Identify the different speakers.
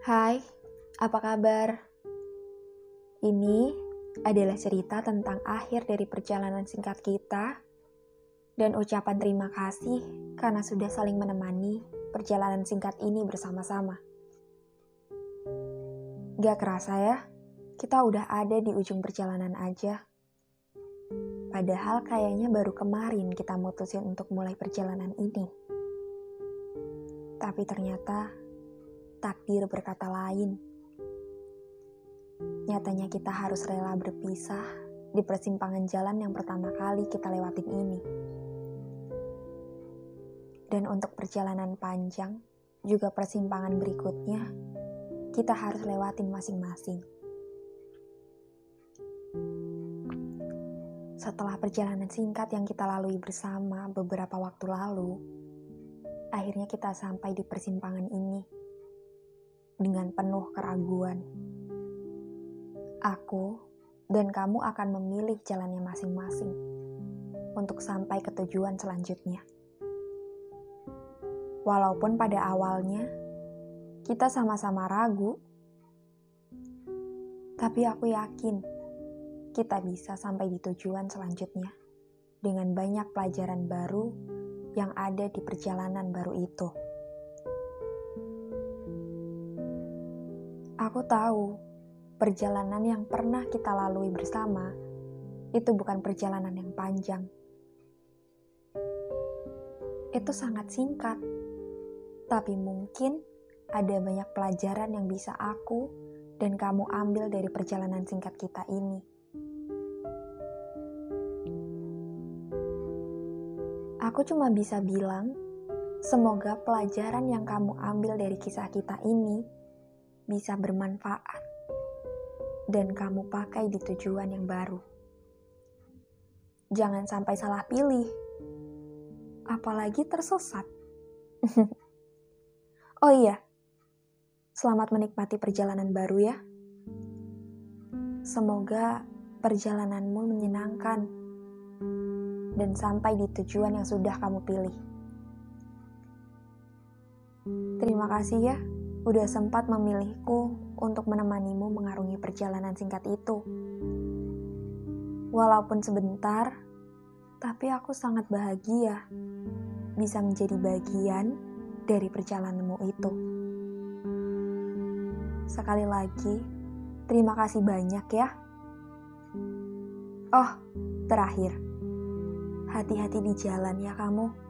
Speaker 1: Hai, apa kabar? Ini adalah cerita tentang akhir dari perjalanan singkat kita dan ucapan terima kasih karena sudah saling menemani perjalanan singkat ini bersama-sama. Gak kerasa ya, kita udah ada di ujung perjalanan aja. Padahal kayaknya baru kemarin kita mutusin untuk mulai perjalanan ini. Tapi ternyata takdir berkata lain. Nyatanya kita harus rela berpisah di persimpangan jalan yang pertama kali kita lewatin ini. Dan untuk perjalanan panjang, juga persimpangan berikutnya, kita harus lewatin masing-masing. Setelah perjalanan singkat yang kita lalui bersama beberapa waktu lalu, akhirnya kita sampai di persimpangan ini dengan penuh keraguan. Aku dan kamu akan memilih jalannya masing-masing untuk sampai ke tujuan selanjutnya. Walaupun pada awalnya kita sama-sama ragu, tapi aku yakin kita bisa sampai di tujuan selanjutnya dengan banyak pelajaran baru yang ada di perjalanan baru itu. Aku tahu perjalanan yang pernah kita lalui bersama itu bukan perjalanan yang panjang. Itu sangat singkat, tapi mungkin ada banyak pelajaran yang bisa aku dan kamu ambil dari perjalanan singkat kita ini. Aku cuma bisa bilang, semoga pelajaran yang kamu ambil dari kisah kita ini bisa bermanfaat dan kamu pakai di tujuan yang baru. Jangan sampai salah pilih, apalagi tersesat. oh iya, selamat menikmati perjalanan baru ya. Semoga perjalananmu menyenangkan dan sampai di tujuan yang sudah kamu pilih. Terima kasih ya udah sempat memilihku untuk menemanimu mengarungi perjalanan singkat itu. Walaupun sebentar, tapi aku sangat bahagia bisa menjadi bagian dari perjalananmu itu. Sekali lagi, terima kasih banyak ya. Oh, terakhir, hati-hati di jalan ya kamu.